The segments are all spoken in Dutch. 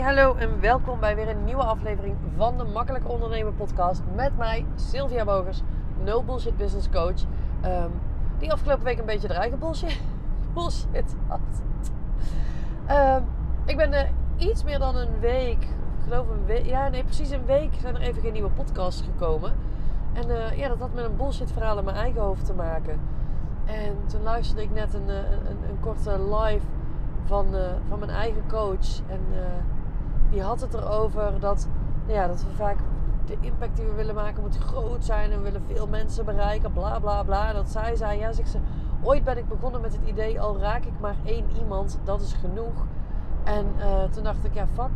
hallo en welkom bij weer een nieuwe aflevering van de Makkelijk Ondernemen podcast met mij, Sylvia Bogers, No Bullshit Business Coach. ehm, die afgelopen week een beetje de eigen bullshit, had. Ehm, ik ben er iets meer dan een week, geloof een week, ja nee precies een week zijn er even geen nieuwe podcasts gekomen. En eh, ja, dat had met een bullshit verhaal in mijn eigen hoofd te maken. En toen luisterde ik net een, eh, een, een korte live van, eh, van mijn eigen coach. En die had het erover dat, nou ja, dat we vaak de impact die we willen maken moet groot zijn. En we willen veel mensen bereiken, bla bla bla. Dat zij zei, ja, zegt ze, ooit ben ik begonnen met het idee, al raak ik maar één iemand, dat is genoeg. En eh, toen dacht ik, ja, fuck.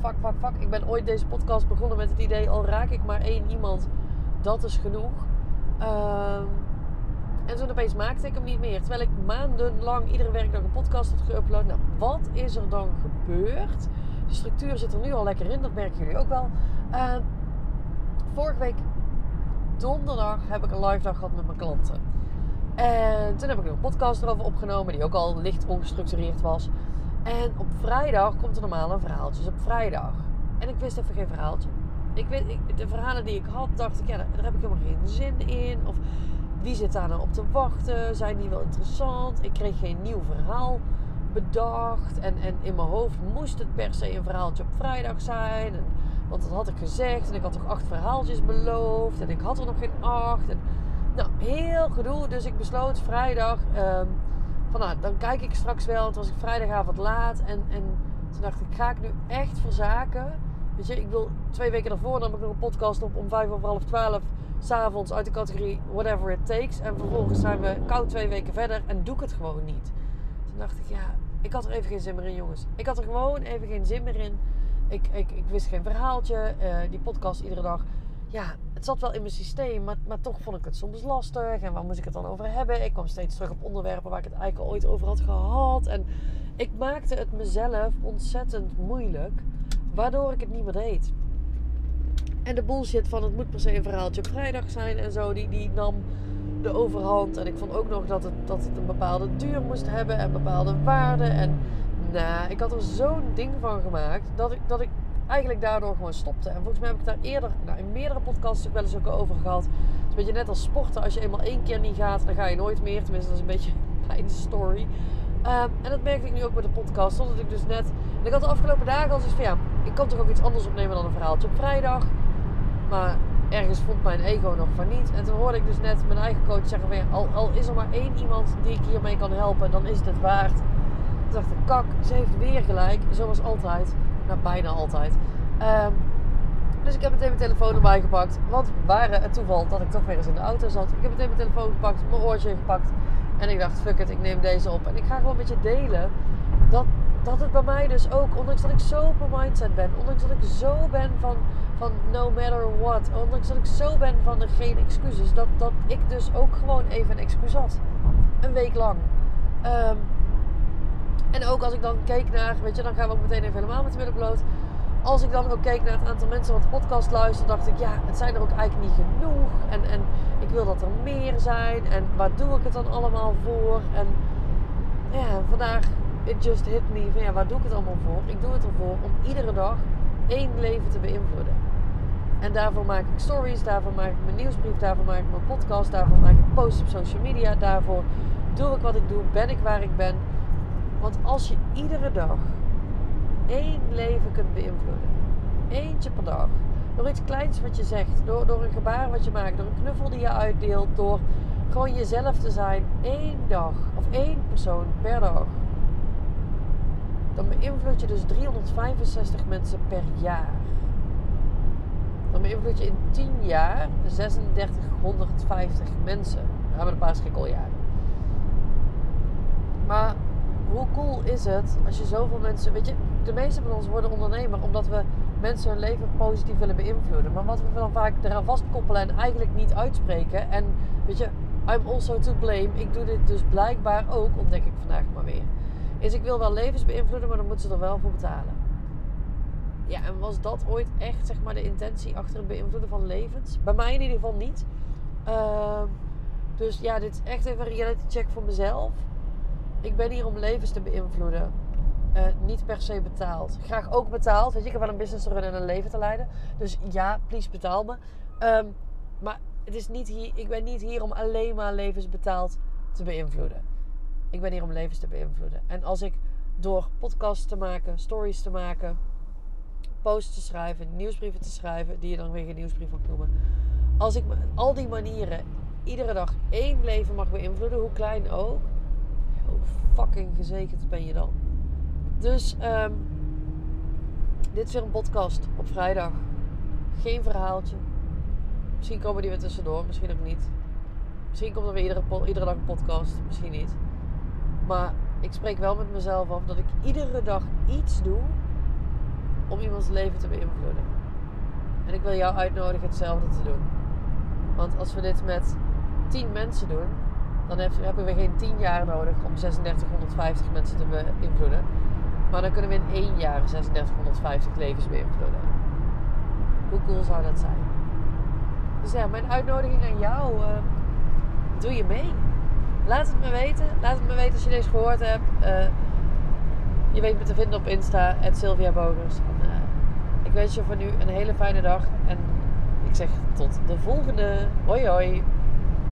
Fuck, fuck, fuck. Ik ben ooit deze podcast begonnen met het idee, al raak ik maar één iemand, dat is genoeg. Ehm en toen opeens maakte ik hem niet meer. Terwijl ik maandenlang iedere werkdag een podcast had geüpload. Nou, wat is er dan gebeurd? De structuur zit er nu al lekker in, dat merken jullie ook wel. Uh, vorige week donderdag heb ik een live dag gehad met mijn klanten. En toen heb ik een podcast erover opgenomen, die ook al licht ongestructureerd was. En op vrijdag komt er normaal een verhaaltje. Dus op vrijdag. En ik wist even geen verhaaltje. Ik weet, de verhalen die ik had, dacht ik, ja, daar heb ik helemaal geen zin in. Of wie zit daar nou op te wachten? Zijn die wel interessant? Ik kreeg geen nieuw verhaal bedacht. En, en in mijn hoofd moest het per se een verhaaltje op vrijdag zijn. Want dat had ik gezegd. En ik had toch acht verhaaltjes beloofd. En ik had er nog geen acht. Nou, heel gedoe. Dus ik besloot vrijdag... Um, van nou, dan kijk ik straks wel. Het was ik vrijdagavond laat. En, en toen dacht ik, ga ik nu echt voor zaken? Weet je, ik wil twee weken daarvoor nam ik nog een podcast op om vijf over half twaalf s'avonds uit de categorie whatever it takes. En vervolgens zijn we koud twee weken verder en doe ik het gewoon niet. Toen dacht ik, ja, ik had er even geen zin meer in, jongens. Ik had er gewoon even geen zin meer in. Ik, ik, ik wist geen verhaaltje. Uh, die podcast iedere dag. Ja, het zat wel in mijn systeem, maar, maar toch vond ik het soms lastig. En waar moest ik het dan over hebben? Ik kwam steeds terug op onderwerpen waar ik het eigenlijk ooit over had gehad. En ik maakte het mezelf ontzettend moeilijk, waardoor ik het niet meer deed. En de bullshit van het moet per se een verhaaltje op vrijdag zijn en zo, die, die nam de overhand. En ik vond ook nog dat het, dat het een bepaalde duur moest hebben en bepaalde waarden. En nou, ik had er zo'n ding van gemaakt dat ik, dat ik eigenlijk daardoor gewoon stopte. En volgens mij heb ik daar eerder, nou, in meerdere podcasts ook wel eens ook over gehad. Het is een beetje net als sporten. Als je eenmaal één keer niet gaat, dan ga je nooit meer. Tenminste, dat is een beetje mijn story. Um, en dat merkte ik nu ook met de podcast. Totdat ik dus net... En ik had de afgelopen dagen al zoiets van... Ja, ik kan toch ook iets anders opnemen dan een verhaaltje op vrijdag. Maar ergens vond mijn ego nog van niet. En toen hoorde ik dus net mijn eigen coach zeggen. Ja, al, al is er maar één iemand die ik hiermee kan helpen, dan is het het waard. Toen dacht ik, kak, ze heeft weer gelijk. Zoals altijd. Nou, bijna altijd. Um, dus ik heb meteen mijn telefoon erbij gepakt. Want waren het toeval dat ik toch weer eens in de auto zat. Ik heb meteen mijn telefoon gepakt, mijn oortje gepakt. En ik dacht, fuck it, ik neem deze op. En ik ga gewoon met je delen dat, dat het bij mij dus ook, ondanks dat ik zo op mijn mindset ben, ondanks dat ik zo ben van, van no matter what, ondanks dat ik zo ben van er geen excuses, dat, dat ik dus ook gewoon even een excuus had. Een week lang. Um, en ook als ik dan keek naar, weet je, dan gaan we ook meteen even helemaal met de. Als ik dan ook keek naar het aantal mensen wat de podcast luisteren, dacht ik, ja, het zijn er ook eigenlijk niet genoeg. En, en ik wil dat er meer zijn. En waar doe ik het dan allemaal voor? En ja, vandaag, it just hit me van ja, waar doe ik het allemaal voor? Ik doe het ervoor om iedere dag één leven te beïnvloeden. En daarvoor maak ik stories, daarvoor maak ik mijn nieuwsbrief, daarvoor maak ik mijn podcast, daarvoor maak ik posts op social media, daarvoor doe ik wat ik doe, ben ik waar ik ben. Want als je iedere dag één leven kunt beïnvloeden, eentje per dag, door iets kleins wat je zegt, door, door een gebaar wat je maakt, door een knuffel die je uitdeelt, door gewoon jezelf te zijn, één dag of één persoon per dag, dan beïnvloed je dus 365 mensen per jaar. Dan beïnvloed je in 10 jaar 3650 mensen. We hebben een paar schrikkeljaren. Maar hoe cool is het als je zoveel mensen. Weet je, de meeste van ons worden ondernemer omdat we mensen hun leven positief willen beïnvloeden. Maar wat we dan vaak eraan vastkoppelen en eigenlijk niet uitspreken. En weet je, I'm also to blame. Ik doe dit dus blijkbaar ook, ontdek ik vandaag maar weer. Is ik wil wel levens beïnvloeden, maar dan moeten ze er wel voor betalen. Ja, en was dat ooit echt zeg maar de intentie achter het beïnvloeden van levens? Bij mij in ieder geval niet. Uh, dus ja, dit is echt even een reality check voor mezelf ik ben hier om levens te beïnvloeden. eh, niet per se betaald. Graag ook betaald. Weet je, ik heb wel een business te runnen en een leven te leiden. Dus ja, please betaal me. Ehm, maar het is niet hier, ik ben niet hier om alleen maar levens betaald te beïnvloeden. Ik ben hier om levens te beïnvloeden. En als ik door podcasts te maken, stories te maken, posts te schrijven, nieuwsbrieven te schrijven, die je dan weer geen nieuwsbrief mag noemen. Als ik al die manieren iedere dag één leven mag beïnvloeden, hoe klein ook, hoe fucking gezegend ben je dan? Dus um, dit is weer een podcast op vrijdag. Geen verhaaltje. Misschien komen die weer tussendoor, misschien ook niet. Misschien komt er weer iedere, iedere dag een podcast, misschien niet. Maar ik spreek wel met mezelf af dat ik iedere dag iets doe om iemands leven te beïnvloeden. En ik wil jou uitnodigen hetzelfde te doen. Want als we dit met 10 mensen doen, dan hebben we geen 10 jaar nodig om 3650 mensen te beïnvloeden. Maar dan kunnen we in één jaar 3650 levens beïnvloeden. Hoe cool zou dat zijn? Dus ja, mijn uitnodiging aan jou, uh, doe je mee. Laat het me weten. Laat het me weten als je deze gehoord hebt. Uh, je weet me te vinden op Insta, Sylvia Bogers. En, uh, ik wens je voor nu een hele fijne dag. En ik zeg tot de volgende. Hoi hoi.